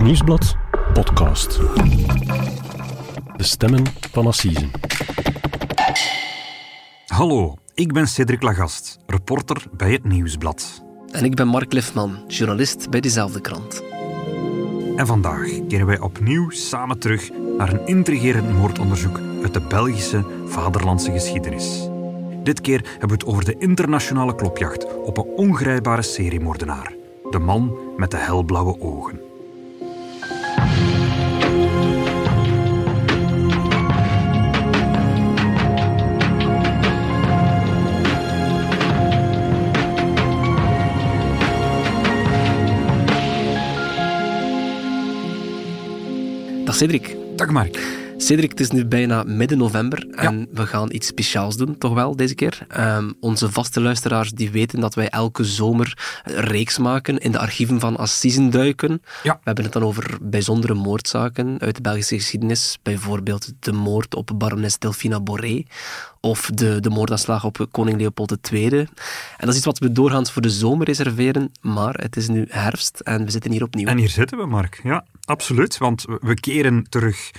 Het Nieuwsblad podcast. De stemmen van Assisen. Hallo, ik ben Cedric Lagast, reporter bij Het Nieuwsblad. En ik ben Mark Lifman, journalist bij diezelfde krant. En vandaag keren wij opnieuw samen terug naar een intrigerend moordonderzoek uit de Belgische vaderlandse geschiedenis. Dit keer hebben we het over de internationale klopjacht op een ongrijpbare seriemoordenaar. De man met de helblauwe ogen. Dag Cedric. Dag Mark. Cedric, het is nu bijna midden november en we gaan iets speciaals doen, toch wel, deze keer. Ehm, onze vaste luisteraars die weten dat wij elke zomer een reeks maken, in de archieven van Assisen duiken. Ja. We hebben het dan over bijzondere moordzaken uit de Belgische geschiedenis. Bijvoorbeeld de moord op barones Delphina Boré of de, de moordaanslag op koning Leopold II. En dat is iets wat we doorgaans voor de zomer reserveren, maar het is nu herfst en we zitten hier opnieuw. En hier zitten we, Mark. Ja, absoluut. Want we keren terug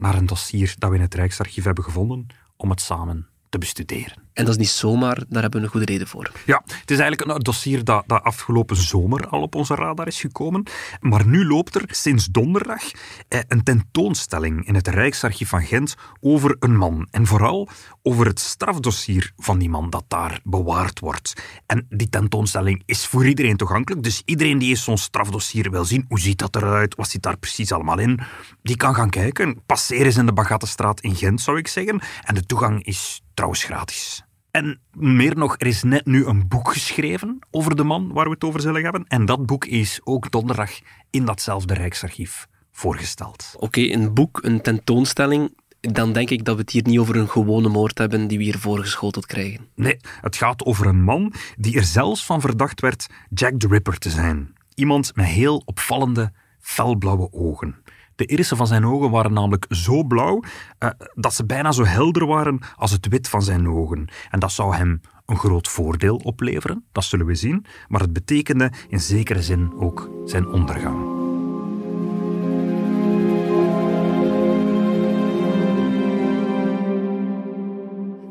naar een dossier dat we in het Rijksarchief hebben gevonden om het samen te bestuderen. En dat is niet zomaar, daar hebben we een goede reden voor. Ja, het is eigenlijk een dossier dat, dat afgelopen zomer al op onze radar is gekomen. Maar nu loopt er sinds donderdag eh, een tentoonstelling in het Rijksarchief van Gent over een man. En vooral over het strafdossier van die man dat daar bewaard wordt. En die tentoonstelling is voor iedereen toegankelijk. Dus iedereen die eens zo'n strafdossier wil zien, hoe ziet dat eruit, wat zit daar precies allemaal in, die kan gaan kijken. Passeer eens in de Bagattestraat in Gent, zou ik zeggen. En de toegang is trouwens gratis. En meer nog, er is net nu een boek geschreven over de man waar we het over zullen hebben. En dat boek is ook donderdag in datzelfde Rijksarchief voorgesteld. Oké, een boek, een tentoonstelling, dan denk ik dat we het hier niet over een gewone moord hebben die we hier voorgeschoteld krijgen. Nee, het gaat over een man die er zelfs van verdacht werd Jack the Ripper te zijn. Iemand met heel opvallende, felblauwe ogen. De irissen van zijn ogen waren namelijk zo blauw eh, dat ze bijna zo helder waren als het wit van zijn ogen. En dat zou hem een groot voordeel opleveren, dat zullen we zien, maar het betekende in zekere zin ook zijn ondergang.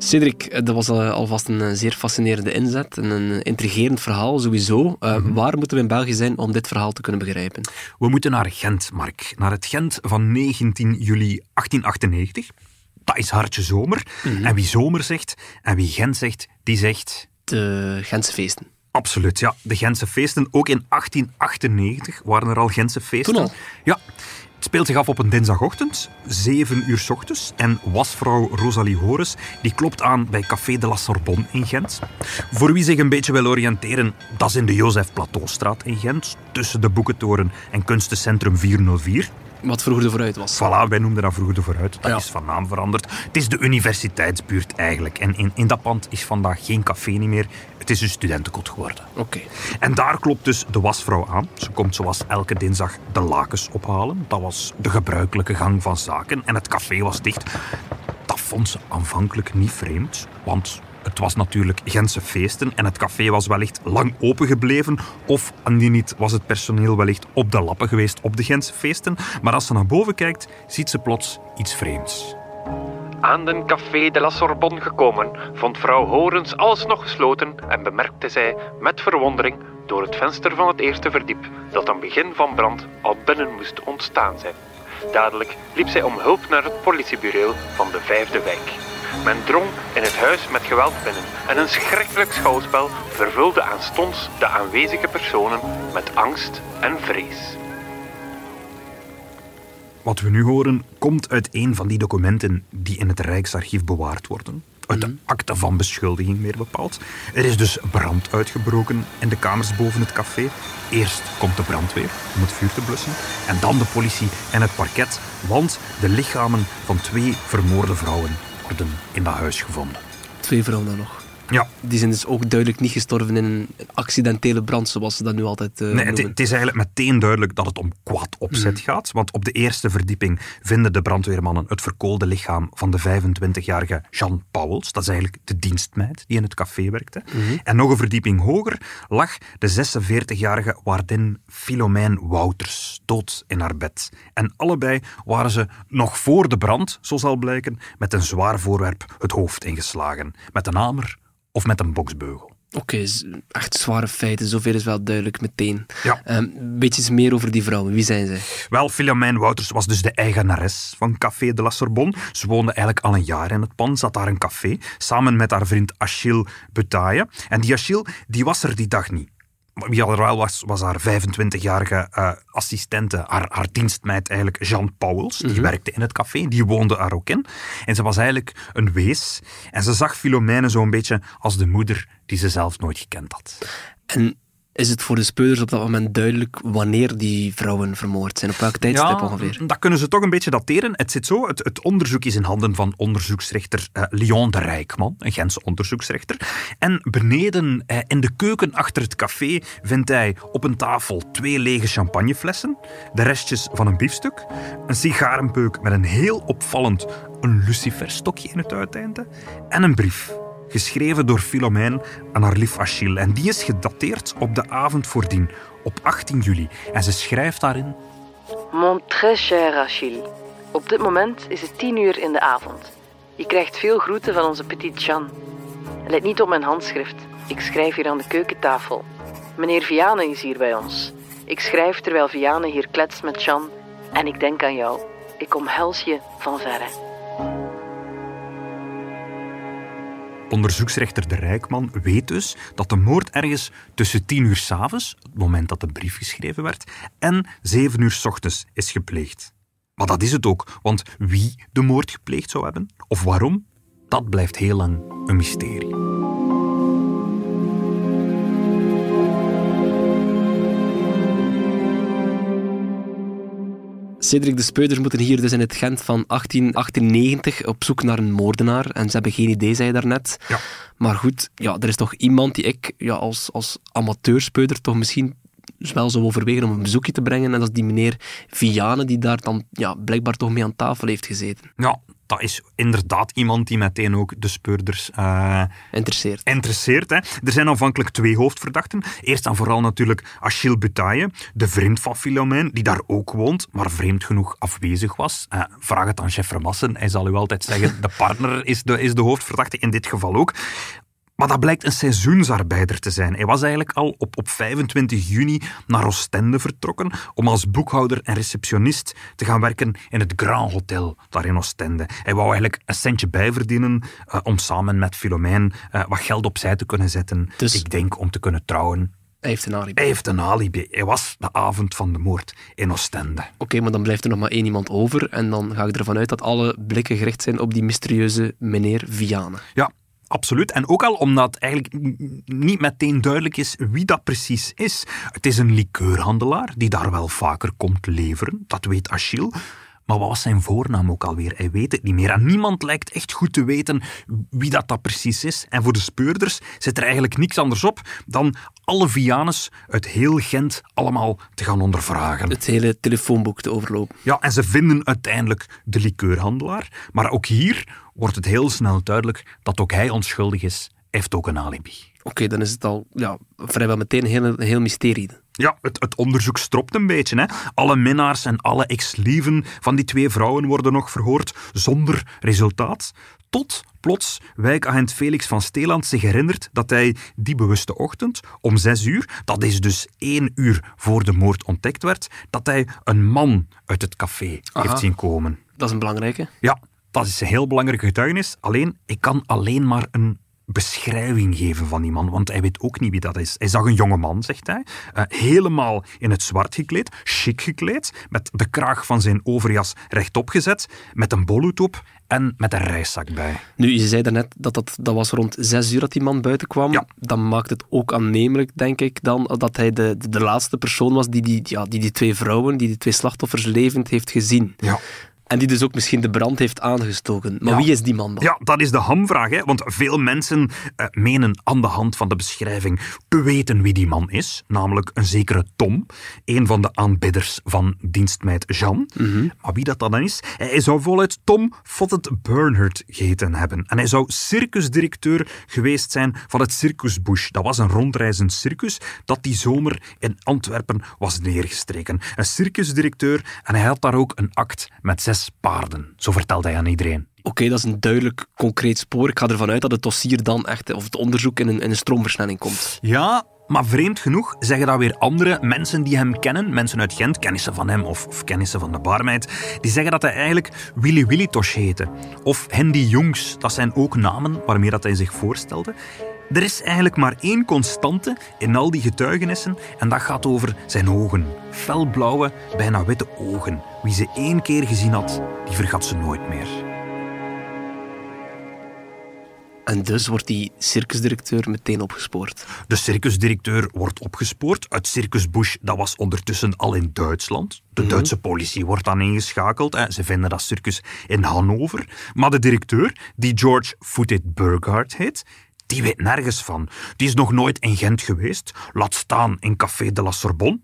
Cedric, eh, dat was eh, alvast een eh, zeer fascinerende inzet en een intrigerend verhaal sowieso. Uh, Waar moeten we in België zijn om dit verhaal te kunnen begrijpen? We moeten naar Gent, Mark. Naar het Gent van 19 juli 1898. Dat is hartje zomer. En wie zomer zegt en wie Gent zegt, die zegt... De Gentse feesten. Absoluut, ja. De Gentse feesten. Ook in 1898 waren er al Gentse feesten. Toen al? Ja. Het speelt zich af op een dinsdagochtend, 7 uur s ochtends. En wasvrouw Rosalie Horus die klopt aan bij Café de la Sorbonne in Gent. Voor wie zich een beetje wil oriënteren, dat is in de Jozef Plateaustraat in Gent. Tussen de Boekentoren en Kunstencentrum 404. Wat vroeger de vooruit was. Voilà, wij noemden dat vroeger de Vooruit. Dat Ja. is van naam veranderd. Het is de universiteitsbuurt eigenlijk. En in, in dat pand is vandaag geen café niet meer. Het is een studentenkot geworden. Oké. En daar klopt dus de wasvrouw aan. Ze komt zoals elke dinsdag de lakens ophalen. Dat was de gebruikelijke gang van zaken. En het café was dicht. Dat vond ze aanvankelijk niet vreemd, want het was natuurlijk Gentse feesten en het café was wellicht lang open gebleven. Of, indien niet, was het personeel wellicht op de lappen geweest op de Gentse feesten. Maar als ze naar boven kijkt, ziet ze plots iets vreemds. Aan den Café de la Sorbonne gekomen, vond vrouw Horens alles nog gesloten en bemerkte zij met verwondering door het venster van het eerste verdiep dat een begin van brand al binnen moest ontstaan zijn. Dadelijk liep zij om hulp naar het politiebureau van de vijfde wijk. Men drong in het huis met geweld binnen en een schrikkelijk schouwspel vervulde aanstonds de aanwezige personen met angst en vrees. Wat we nu horen komt uit een van die documenten die in het Rijksarchief bewaard worden. Uit de akte van beschuldiging, meer bepaald. Er is dus brand uitgebroken in de kamers boven het café. Eerst komt de brandweer om het vuur te blussen. En dan de politie en het parket. Want de lichamen van twee vermoorde vrouwen in dat huis gevonden. Twee vrouwen nog. Ja. Die zijn dus ook duidelijk niet gestorven in een accidentele brand, zoals ze dat nu altijd uh, nee, het, is eigenlijk meteen duidelijk dat het om kwaad opzet Mhm. gaat. Want op de eerste verdieping vinden de brandweermannen het verkoolde lichaam van de 25-jarige Jean Pauwels. Dat is eigenlijk de dienstmeid die in het café werkte. Mhm. En nog een verdieping hoger lag de 46-jarige waardin Philomène Wouters, dood in haar bed. En allebei waren ze nog voor de brand, zo zal blijken, met een zwaar voorwerp het hoofd ingeslagen. Met een hamer of met een boksbeugel. Oké, z- echt zware feiten. Zoveel is wel duidelijk meteen. Ja. Ehm, beetje meer over die vrouwen. Wie zijn zij? Wel, Philomène Wouters was dus de eigenares van Café de la Sorbonne. Ze woonde eigenlijk al een jaar in het pand, zat daar een café, samen met haar vriend Achille Butaille. En die Achille, die was er die dag niet. Wie al er wel was, was haar 25-jarige eh, assistente, haar, haar dienstmeid eigenlijk, Jean Pauwels. Die werkte in het café, die woonde daar ook in. En ze was eigenlijk een wees. En ze zag Philomène zo'n beetje als de moeder die ze zelf nooit gekend had. En is het voor de speurders op dat moment duidelijk wanneer die vrouwen vermoord zijn? Op welk tijdstip ongeveer? Dat kunnen ze toch een beetje dateren. Het zit zo, het, het onderzoek is in handen van onderzoeksrechter eh, Leon de Rijkman, een Gentse onderzoeksrechter. En beneden eh, in de keuken achter het café vindt hij op een tafel twee lege champagneflessen, de restjes van een biefstuk, een sigarenpeuk met een heel opvallend een luciferstokje in het uiteinde en een brief. Geschreven door Philomène aan haar lief Achille. En die is gedateerd op de avond voordien, op 18 juli. En ze schrijft daarin Mon très cher Achille. Op dit moment is het tien uur in de avond. Je krijgt veel groeten van onze petite Jeanne. Let niet op mijn handschrift. Ik schrijf hier aan de keukentafel. Meneer Vianen is hier bij ons. Ik schrijf terwijl Vianen hier kletst met Jeanne. En ik denk aan jou. Ik omhels je van verre. Onderzoeksrechter De Rijkman weet dus dat de moord ergens tussen 10 uur s'avonds, het moment dat de brief geschreven werd, en 7 uur s ochtends is gepleegd. Maar dat is het ook, want wie de moord gepleegd zou hebben, of waarom, dat blijft heel lang een mysterie. Cedric, de speurders moeten hier dus in het Gent van 1898 op zoek naar een moordenaar. En ze hebben geen idee, zei je daarnet. Ja. Maar goed, ja, er is toch iemand die ik ja, als, als amateurspeuder toch misschien wel zou overwegen om een bezoekje te brengen. En dat is die meneer Vianen, die daar dan ja, blijkbaar toch mee aan tafel heeft gezeten. Ja, dat is inderdaad iemand die meteen ook de speurders eh, Interesseert. interesseert. Hè. Er zijn aanvankelijk twee hoofdverdachten. Eerst en vooral natuurlijk Achille Butaille, de vriend van Philomène, die daar ook woont, maar vreemd genoeg afwezig was. Eh, vraag het aan chef Vermassen, hij zal u altijd zeggen, de partner is de, is de hoofdverdachte, in dit geval ook. Maar dat blijkt een seizoensarbeider te zijn. Hij was eigenlijk al op, op 25 juni naar Oostende vertrokken om als boekhouder en receptionist te gaan werken in het Grand Hotel daar in Oostende. Hij wou eigenlijk een centje bijverdienen eh, om samen met Philomène eh, wat geld opzij te kunnen zetten. Dus- Ik denk om te kunnen trouwen. Hij heeft een alibi. Hij heeft een alibi. Hij was de avond van de moord in Oostende. Oké, maar dan blijft er nog maar één iemand over. En dan ga ik ervan uit dat alle blikken gericht zijn op die mysterieuze meneer Vianen. Ja, absoluut. En ook al omdat eigenlijk niet meteen duidelijk is wie dat precies is. Het is een liqueurhandelaar die daar wel vaker komt leveren. Dat weet Achille. Maar wat was zijn voornaam ook alweer? Hij weet het niet meer. En niemand lijkt echt goed te weten wie dat, dat precies is. En voor de speurders zit er eigenlijk niks anders op dan alle Vianes uit heel Gent allemaal te gaan ondervragen. Het hele telefoonboek te overlopen. Ja, en ze vinden uiteindelijk de liqueurhandelaar. Maar ook hier wordt het heel snel duidelijk dat ook hij onschuldig is. Hij heeft ook een alibi. Oké, dan is het al ja, vrijwel meteen een heel, heel mysterie. Ja, het, het onderzoek stropt een beetje. Hè. Alle minnaars en alle ex-lieven van die twee vrouwen worden nog verhoord zonder resultaat. Tot plots wijkagent Felix van Steeland zich herinnert dat hij die bewuste ochtend om zes uur, dat is dus één uur voor de moord ontdekt werd, dat hij een man uit het café Aha. heeft zien komen. Dat is een belangrijke. Ja, dat is een heel belangrijke getuigenis. Alleen, ik kan alleen maar een beschrijving geven van die man, want hij weet ook niet wie dat is. Hij zag een jonge man, zegt hij, eh, helemaal in het zwart gekleed, chic gekleed, met de kraag van zijn overjas rechtop gezet, met een bolhoed op en met een reiszak bij. Nu, je zei daarnet dat, dat dat was rond zes uur dat die man buiten kwam. Ja. Dan maakt het ook aannemelijk, denk ik, dan dat hij de, de, de laatste persoon was die die, ja, die die twee vrouwen, die die twee slachtoffers levend heeft gezien. Ja. En die dus ook misschien de brand heeft aangestoken. Maar Ja. wie is die man dan? Ja, dat is de hamvraag. Hè? Want veel mensen eh, menen aan de hand van de beschrijving te weten wie die man is. Namelijk een zekere Tom, een van de aanbidders van dienstmeid Jean. Maar wie dat dan is? Hij zou voluit Tom Fottet Bernhard geheten hebben. En hij zou circusdirecteur geweest zijn van het Circus Bush. Dat was een rondreizend circus dat die zomer in Antwerpen was neergestreken. Een circusdirecteur en hij had daar ook een act met zes paarden. Zo vertelde hij aan iedereen. Oké, dat is een duidelijk concreet spoor. Ik ga ervan uit dat het dossier dan echt, of het onderzoek in een, in een stroomversnelling komt. Ja, maar vreemd genoeg zeggen dat weer andere mensen die hem kennen, mensen uit Gent, kennissen van hem of, kennissen van de barmeid, die zeggen dat hij eigenlijk Willy Willy Tosh heette. Of Hendy Jongs, dat zijn ook namen waarmee dat hij zich voorstelde. Er is eigenlijk maar één constante in al die getuigenissen en dat gaat over zijn ogen. Felblauwe, bijna witte ogen. Wie ze één keer gezien had, die vergat ze nooit meer. En dus wordt die circusdirecteur meteen opgespoord. De circusdirecteur wordt opgespoord. Het Circus Bush dat was ondertussen al in Duitsland. De Duitse politie wordt dan ingeschakeld. Hè. Ze vinden dat circus in Hannover. Maar de directeur, die George Footed Burghardt heet, die weet nergens van. Die is nog nooit in Gent geweest. Laat staan in Café de la Sorbonne.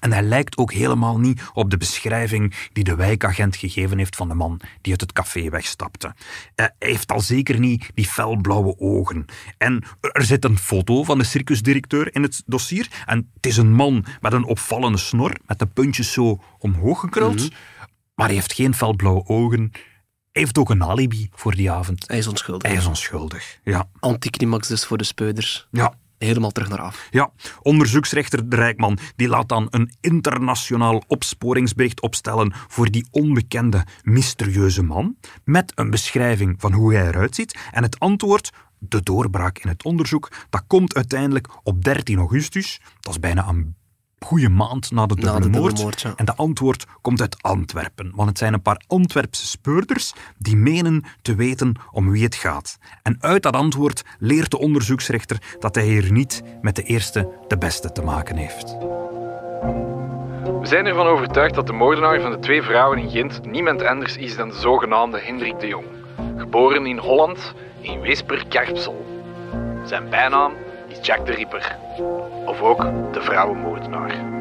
En hij lijkt ook helemaal niet op de beschrijving die de wijkagent gegeven heeft van de man die uit het café wegstapte. Hij heeft al zeker niet die felblauwe ogen. En er zit een foto van de circusdirecteur in het dossier. En het is een man met een opvallende snor, met de puntjes zo omhoog gekruld. Maar hij heeft geen felblauwe ogen. Hij heeft ook een alibi voor die avond. Hij is onschuldig. Hij is onschuldig. Ja. Anticlimax dus voor de speuders. Ja. Helemaal terug naar af. Ja, onderzoeksrechter De Rijkman die laat dan een internationaal opsporingsbericht opstellen voor die onbekende, mysterieuze man, met een beschrijving van hoe hij eruit ziet. En het antwoord, de doorbraak in het onderzoek, dat komt uiteindelijk op 13 augustus. Dat is bijna een goede maand na de Na dubbele de dubbele moord. moord, ja. En de antwoord komt uit Antwerpen, want het zijn een paar Antwerpse speurders die menen te weten om wie het gaat. En uit dat antwoord leert de onderzoeksrechter dat hij hier niet met de eerste de beste te maken heeft. We zijn ervan overtuigd dat de moordenaar van de twee vrouwen in Gent niemand anders is dan de zogenaamde Hendrik de Jong. Geboren in Holland, in Weesper-Karpsel. Zijn bijnaam Jack de Ripper. Of ook de vrouwenmoordenaar.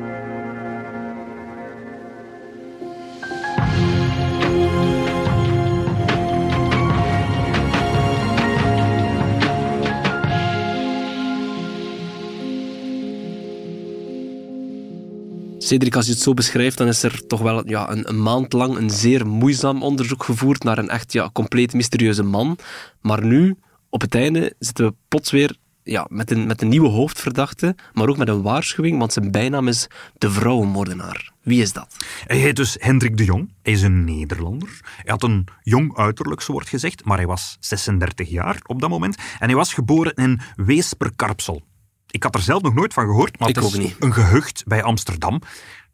Cedric, als je het zo beschrijft, dan is er toch wel ja, een, een maand lang een zeer moeizaam onderzoek gevoerd naar een echt ja, compleet mysterieuze man. Maar nu, op het einde, zitten we plots weer ja, met, een, met een nieuwe hoofdverdachte, maar ook met een waarschuwing, want zijn bijnaam is de vrouwenmoordenaar. Wie is dat? Hij heet dus Hendrik de Jong. Hij is een Nederlander. Hij had een jong uiterlijk, zo wordt gezegd, maar hij was 36 jaar op dat moment. En hij was geboren in Weesperkarpsel. Ik had er zelf nog nooit van gehoord, maar Ik het is ook niet. een gehucht bij Amsterdam.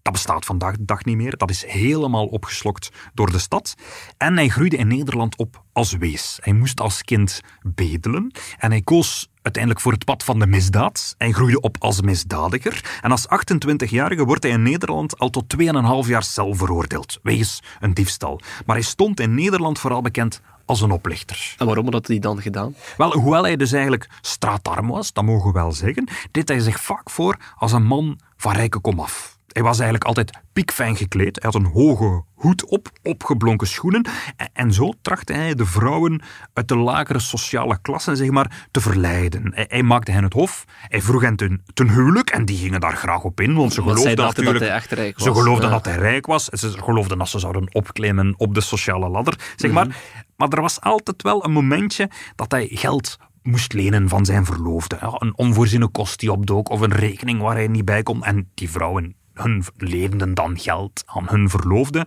Dat bestaat vandaag de dag niet meer. Dat is helemaal opgeslokt door de stad. En hij groeide in Nederland op als wees. Hij moest als kind bedelen. En hij koos uiteindelijk voor het pad van de misdaad. Hij groeide op als misdadiger. En als 28-jarige wordt hij in Nederland al tot 2,5 jaar cel veroordeeld. Wegens een diefstal. Maar hij stond in Nederland vooral bekend als een oplichter. En waarom had hij dan gedaan? Wel, hoewel hij dus eigenlijk straatarm was, dat mogen we wel zeggen, deed hij zich vaak voor als een man van rijke komaf. Hij was eigenlijk altijd piekfijn gekleed. Hij had een hoge hoed op, opgeblonken schoenen. En, zo trachtte hij de vrouwen uit de lagere sociale klasse zeg maar, te verleiden. Hij, hij maakte hen het hof. Hij vroeg hen ten, ten huwelijk en die gingen daar graag op in, want ze Want geloofden dat hij echt rijk Ze was. geloofden Ja. dat hij rijk was. Ze geloofden dat ze zouden opklimmen op de sociale ladder. Zeg maar. Mhm. Maar er was altijd wel een momentje dat hij geld moest lenen van zijn verloofde. Ja, een onvoorziene kost die opdook of een rekening waar hij niet bij kon. En die vrouwen, hun leenden dan geld aan hun verloofde.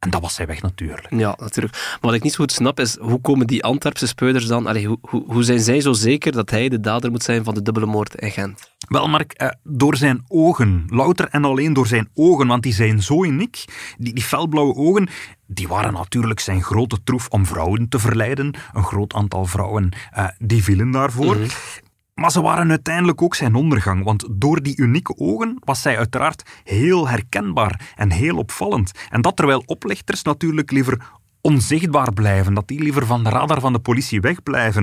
En dat was hij weg natuurlijk. Ja, natuurlijk. Maar wat ik niet zo goed snap is, hoe komen die Antwerpse speuders dan... Allee, hoe, hoe, hoe zijn zij zo zeker dat hij de dader moet zijn van de dubbele moord in Gent? Wel, Mark, eh, door zijn ogen. Louter en alleen door zijn ogen, want die zijn zo uniek. Die, die felblauwe ogen, die waren natuurlijk zijn grote troef om vrouwen te verleiden. Een groot aantal vrouwen, eh, die vielen daarvoor. Maar ze waren uiteindelijk ook zijn ondergang, want door die unieke ogen was zij uiteraard heel herkenbaar en heel opvallend. En dat terwijl oplichters natuurlijk liever onzichtbaar blijven, dat die liever van de radar van de politie wegblijven.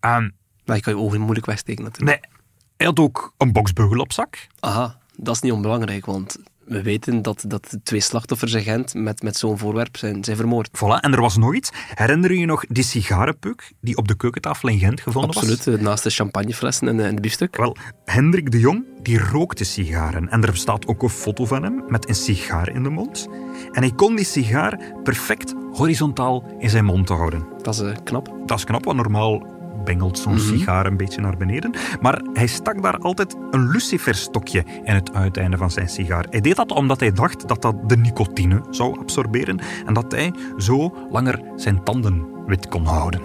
Um, maar je kan je ogen moeilijk wegsteken natuurlijk. Nee, hij had ook een boksbeugel op zak. Aha, dat is niet onbelangrijk, want we weten dat, dat de twee slachtoffers in Gent met, met zo'n voorwerp zijn, zijn vermoord. Voilà, en er was nog iets. Herinner je je nog die sigarenpuk die op de keukentafel in Gent gevonden was? Absoluut, naast de champagneflessen en, en de biefstuk. Wel, Hendrik de Jong, die rookte sigaren. En er bestaat ook een foto van hem met een sigaar in de mond. En hij kon die sigaar perfect horizontaal in zijn mond houden. Dat is uh, knap. Dat is knap, want normaal bengelt zo'n mm sigaar een beetje naar beneden. Maar hij stak daar altijd een luciferstokje in het uiteinde van zijn sigaar. Hij deed dat omdat hij dacht dat dat de nicotine zou absorberen en dat hij zo langer zijn tanden wit kon houden.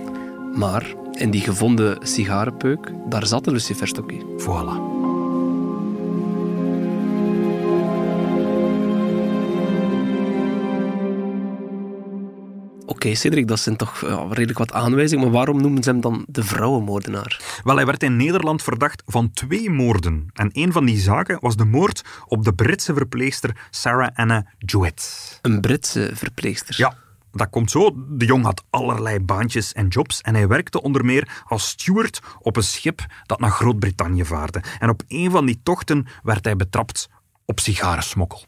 Maar in die gevonden sigarenpeuk, daar zat een luciferstokje. Voilà. Oké, Cedric, dat zijn toch redelijk wat aanwijzingen, maar waarom noemen ze hem dan de vrouwenmoordenaar? Wel, hij werd in Nederland verdacht van twee moorden. En een van die zaken was de moord op de Britse verpleegster Sarah Anna Jewett. Een Britse verpleegster? Ja, dat komt zo. De jong had allerlei baantjes en jobs en hij werkte onder meer als steward op een schip dat naar Groot-Brittannië vaarde. En op een van die tochten werd hij betrapt op sigarensmokkel.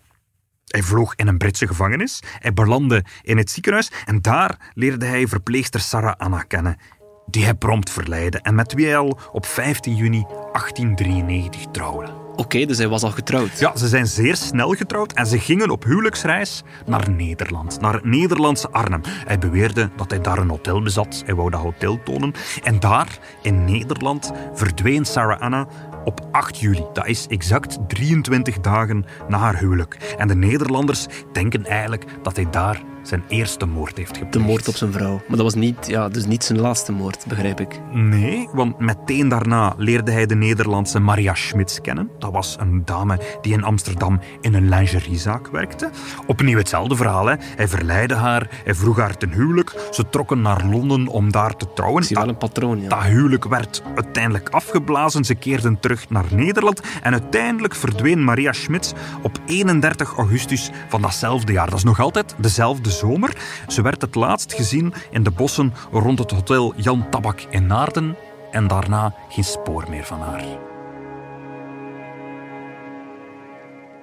Hij vloog in een Britse gevangenis, hij belandde in het ziekenhuis en daar leerde hij verpleegster Sarah Anna kennen, die hij prompt verleidde en met wie hij al op 15 juni 1893 trouwde. Oké, dus hij was al getrouwd. Ja, ze zijn zeer snel getrouwd en ze gingen op huwelijksreis naar Nederland, naar het Nederlandse Arnhem. Hij beweerde dat hij daar een hotel bezat, hij wou dat hotel tonen. En daar, in Nederland, verdween Sarah Anna op 8 juli. Dat is exact 23 dagen na haar huwelijk. En de Nederlanders denken eigenlijk dat hij daar zijn eerste moord heeft gepleegd. De moord op zijn vrouw. Maar dat was niet, ja, dus niet zijn laatste moord, begrijp ik. Nee, want meteen daarna leerde hij de Nederlandse Maria Schmitz kennen. Dat was een dame die in Amsterdam in een lingeriezaak werkte. Opnieuw hetzelfde verhaal. Hè. Hij verleidde haar, hij vroeg haar ten huwelijk. Ze trokken naar Londen om daar te trouwen. Zie wel een patroon, ja. Dat huwelijk werd uiteindelijk afgeblazen. Ze keerden terug naar Nederland. En uiteindelijk verdween Maria Schmitz op 31 augustus van datzelfde jaar. Dat is nog altijd dezelfde zomer. Ze werd het laatst gezien in de bossen rond het hotel Jan Tabak in Naarden en daarna geen spoor meer van haar.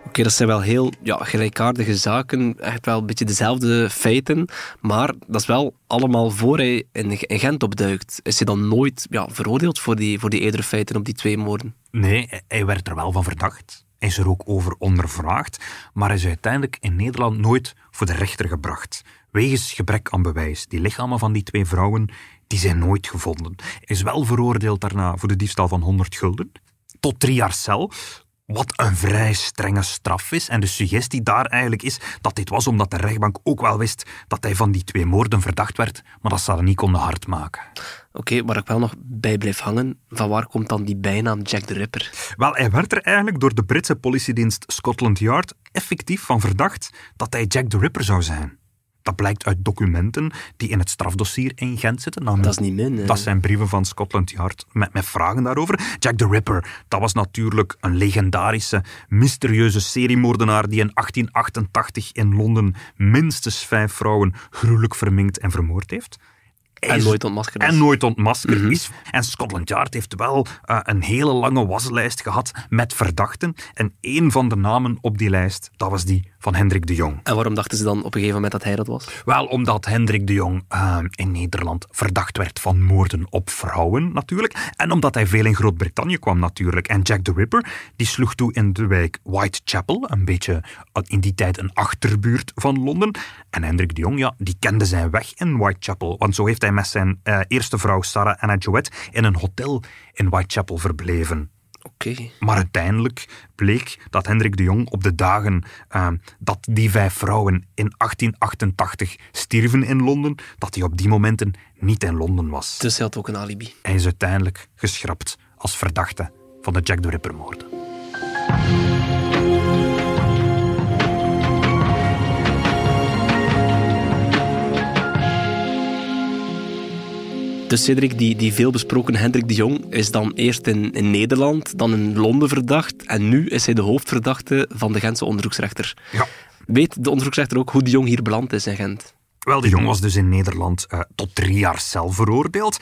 Oké, dat zijn wel heel ja, gelijkaardige zaken, echt wel een beetje dezelfde feiten, maar dat is wel allemaal voor hij in, Gent opduikt. Is hij dan nooit ja, veroordeeld voor die, voor die eerdere feiten op die twee moorden? Nee, hij werd er wel van verdacht is er ook over ondervraagd, maar is uiteindelijk in Nederland nooit voor de rechter gebracht. Wegens gebrek aan bewijs. Die lichamen van die twee vrouwen die zijn nooit gevonden. Is wel veroordeeld daarna voor de diefstal van 100 gulden. Tot drie jaar cel. Wat een vrij strenge straf is. En de suggestie daar eigenlijk is dat dit was omdat de rechtbank ook wel wist dat hij van die twee moorden verdacht werd, maar dat ze dat niet konden hard maken. Oké, waar ik wel nog bij blijf hangen, van waar komt dan die bijnaam Jack the Ripper? Wel, hij werd er eigenlijk door de Britse politiedienst Scotland Yard effectief van verdacht dat hij Jack the Ripper zou zijn. Dat blijkt uit documenten die in het strafdossier in Gent zitten. dat is niet min. Dat zijn brieven van Scotland Yard met, met vragen daarover. Jack the Ripper, dat was natuurlijk een legendarische, mysterieuze seriemoordenaar die in 1888 in Londen minstens vijf vrouwen gruwelijk verminkt en vermoord heeft. En nooit ontmaskerd is. En nooit ontmaskerd mhm. is. En Scotland Yard heeft wel uh, een hele lange waslijst gehad met verdachten. En één van de namen op die lijst, dat was die van Hendrik de Jong. En waarom dachten ze dan op een gegeven moment dat hij dat was? Wel, omdat Hendrik de Jong uh, in Nederland verdacht werd van moorden op vrouwen natuurlijk. En omdat hij veel in Groot-Brittannië kwam natuurlijk. En Jack the Ripper, die sloeg toe in de wijk Whitechapel. Een beetje uh, in die tijd een achterbuurt van Londen. En Hendrik de Jong, ja, die kende zijn weg in Whitechapel. Want zo heeft hij met zijn uh, eerste vrouw Sarah Anna Jowett in een hotel in Whitechapel verbleven. Maar uiteindelijk bleek dat Hendrik de Jong op de dagen uh, dat die vijf vrouwen in 1888 stierven in Londen, dat hij op die momenten niet in Londen was. Dus hij had ook een alibi. Hij is uiteindelijk geschrapt als verdachte van de Jack the Ripper-moorden. Dus Cedric, die, die veelbesproken Hendrik de Jong, is dan eerst in, in Nederland, dan in Londen verdacht en nu is hij de hoofdverdachte van de Gentse onderzoeksrechter. Ja. Weet de onderzoeksrechter ook hoe de Jong hier beland is in Gent? Wel, de jong was dus in Nederland uh, tot drie jaar cel veroordeeld.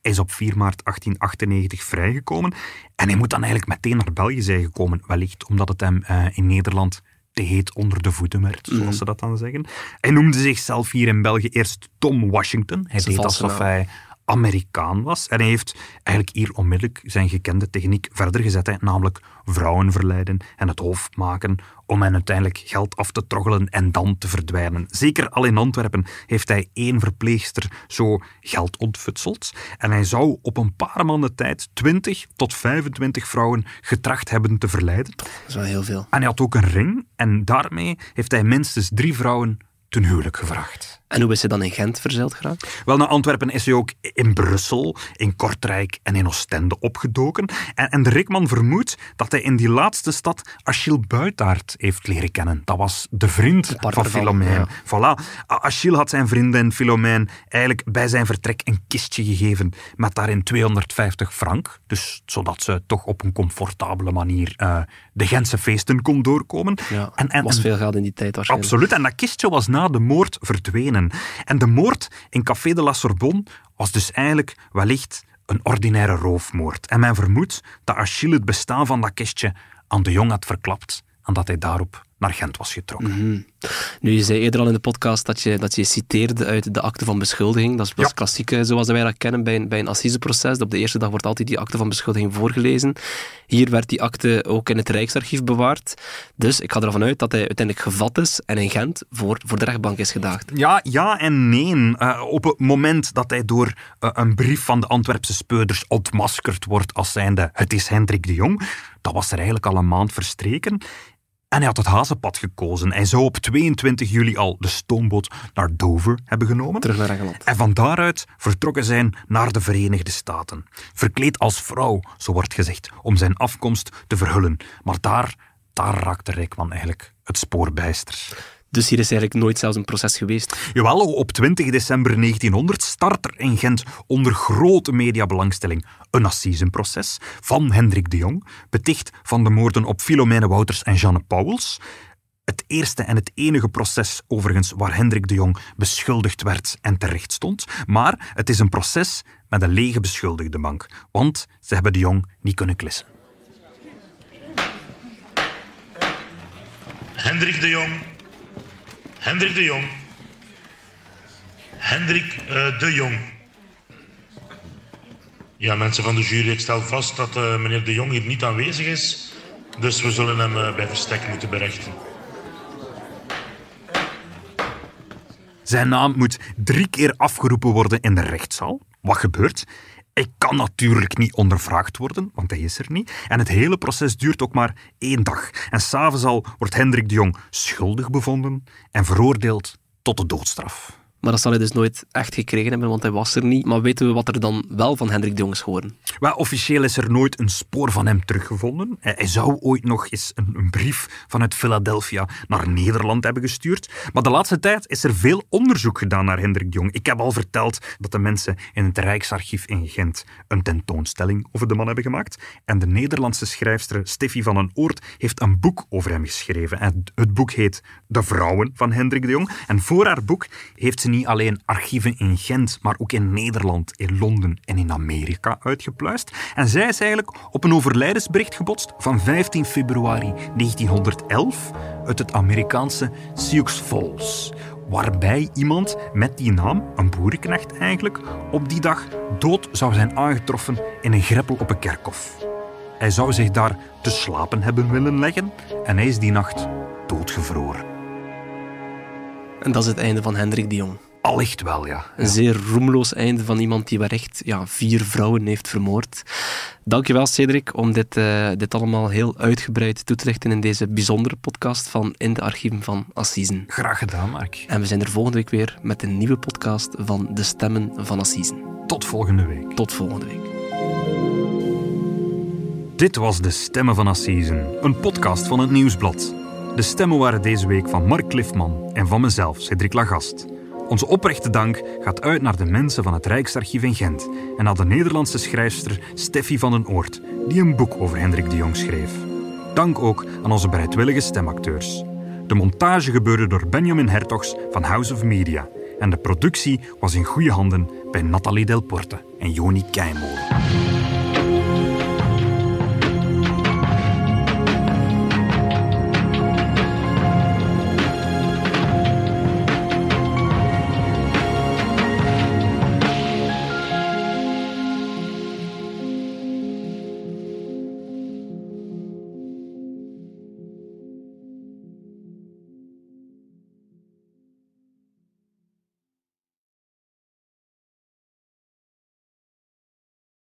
Hij is op 4 maart 1898 vrijgekomen. En hij moet dan eigenlijk meteen naar België zijn gekomen. Wellicht omdat het hem uh, in Nederland te heet onder de voeten werd, zoals mm. ze dat dan zeggen. Hij noemde zichzelf hier in België eerst Tom Washington. Hij deed alsof hij Amerikaan was. En hij heeft eigenlijk hier onmiddellijk zijn gekende techniek verder gezet, hè, namelijk vrouwen verleiden en het hoofd maken om hen uiteindelijk geld af te troggelen en dan te verdwijnen. Zeker al in Antwerpen heeft hij één verpleegster zo geld ontfutseld. En hij zou op een paar maanden tijd 20 tot 25 vrouwen getracht hebben te verleiden. Dat is wel heel veel. En hij had ook een ring en daarmee heeft hij minstens drie vrouwen ten huwelijk gevraagd. En hoe is ze dan in Gent verzeild geraakt? Wel, naar Antwerpen is hij ook in Brussel, in Kortrijk en in Oostende opgedoken. En, en de Rikman vermoedt dat hij in die laatste stad Achille Buitaert heeft leren kennen. Dat was de vriend van Philomène. Voilà. Achille had zijn vriendin Philomène eigenlijk bij zijn vertrek een kistje gegeven met daarin 250 frank. Dus zodat ze toch op een comfortabele manier uh, de Gentse feesten kon doorkomen. Ja, en, en, was veel geld in die tijd waarschijnlijk. Absoluut. En dat kistje was na de moord verdwenen. En de moord in Café de la Sorbonne was dus eigenlijk wellicht een ordinaire roofmoord. En men vermoedt dat Achille het bestaan van dat kistje aan de jong had verklapt en dat hij daarop naar Gent was getrokken. Mhm. Nu, je zei eerder al in de podcast dat je, dat je citeerde uit de akte van beschuldiging. Dat is pas ja. klassiek, zoals wij dat kennen bij een, bij een assiseproces. Op de eerste dag wordt altijd die akte van beschuldiging voorgelezen. Hier werd die akte ook in het Rijksarchief bewaard. Dus ik ga ervan uit dat hij uiteindelijk gevat is en in Gent voor, voor de rechtbank is gedaagd. Ja, ja en nee. Uh, op het moment dat hij door uh, een brief van de Antwerpse speurders ontmaskerd wordt als zijnde het is Hendrik de Jong, dat was er eigenlijk al een maand verstreken. En hij had het hazenpad gekozen. Hij zou op 22 juli al de stoomboot naar Dover hebben genomen. Terug naar Engeland. En van daaruit vertrokken zijn naar de Verenigde Staten. Verkleed als vrouw, zo wordt gezegd, om zijn afkomst te verhullen. Maar daar, daar raakte Rijkman eigenlijk het spoor bijster. Dus hier is eigenlijk nooit zelfs een proces geweest. Jawel, op 20 december 1900 start er in Gent onder grote mediabelangstelling een assisenproces van Hendrik de Jong, beticht van de moorden op Philomene Wouters en Jeanne Pauwels. Het eerste en het enige proces, overigens, waar Hendrik de Jong beschuldigd werd en terecht stond. Maar het is een proces met een lege beschuldigde bank, want ze hebben de Jong niet kunnen klissen. Hendrik de Jong Hendrik de Jong. Hendrik uh, de Jong. Ja, mensen van de jury, ik stel vast dat uh, meneer de Jong hier niet aanwezig is. Dus we zullen hem uh, bij verstek moeten berechten. Zijn naam moet drie keer afgeroepen worden in de rechtszaal. Wat gebeurt? Hij kan natuurlijk niet ondervraagd worden, want hij is er niet. En het hele proces duurt ook maar één dag. En s'avonds al wordt Hendrik de Jong schuldig bevonden en veroordeeld tot de doodstraf. Maar dat zal hij dus nooit echt gekregen hebben, want hij was er niet. Maar weten we wat er dan wel van Hendrik de Jong is geworden? Officieel is er nooit een spoor van hem teruggevonden. Hij zou ooit nog eens een, een, brief vanuit Philadelphia naar Nederland hebben gestuurd. Maar de laatste tijd is er veel onderzoek gedaan naar Hendrik de Jong. Ik heb al verteld dat de mensen in het Rijksarchief in Gent een tentoonstelling over de man hebben gemaakt. En de Nederlandse schrijfster Steffi van den Oort heeft een boek over hem geschreven. En het boek heet De Vrouwen van Hendrik de Jong. En voor haar boek heeft ze niet alleen archieven in Gent, maar ook in Nederland, in Londen en in Amerika uitgepluist. En zij is eigenlijk op een overlijdensbericht gebotst van 15 februari 1911 uit het Amerikaanse Sioux Falls waarbij iemand met die naam, een boerenknecht eigenlijk, op die dag dood zou zijn aangetroffen in een greppel op een kerkhof. Hij zou zich daar te slapen hebben willen leggen en hij is die nacht doodgevroren. En dat is het einde van Hendrik de Jong. Allicht wel, ja. Een zeer roemloos einde van iemand die waar echt ja, vier vrouwen heeft vermoord. Dankjewel, Cedric, om dit, uh, dit allemaal heel uitgebreid toe te lichten in deze bijzondere podcast van In de Archieven van Assisen. Graag gedaan, Mark. En we zijn er volgende week weer met een nieuwe podcast van De Stemmen van Assisen. Tot volgende week. Tot volgende week. Dit was De Stemmen van Assisen, een podcast van het Nieuwsblad. De stemmen waren deze week van Mark Cliffman en van mezelf, Cedric Lagast. Onze oprechte dank gaat uit naar de mensen van het Rijksarchief in Gent en naar de Nederlandse schrijfster Steffi van den Oort, die een boek over Hendrik de Jong schreef. Dank ook aan onze bereidwillige stemacteurs. De montage gebeurde door Benjamin Hertogs van House of Media en de productie was in goede handen bij Nathalie Delporte en Joni Keimolen.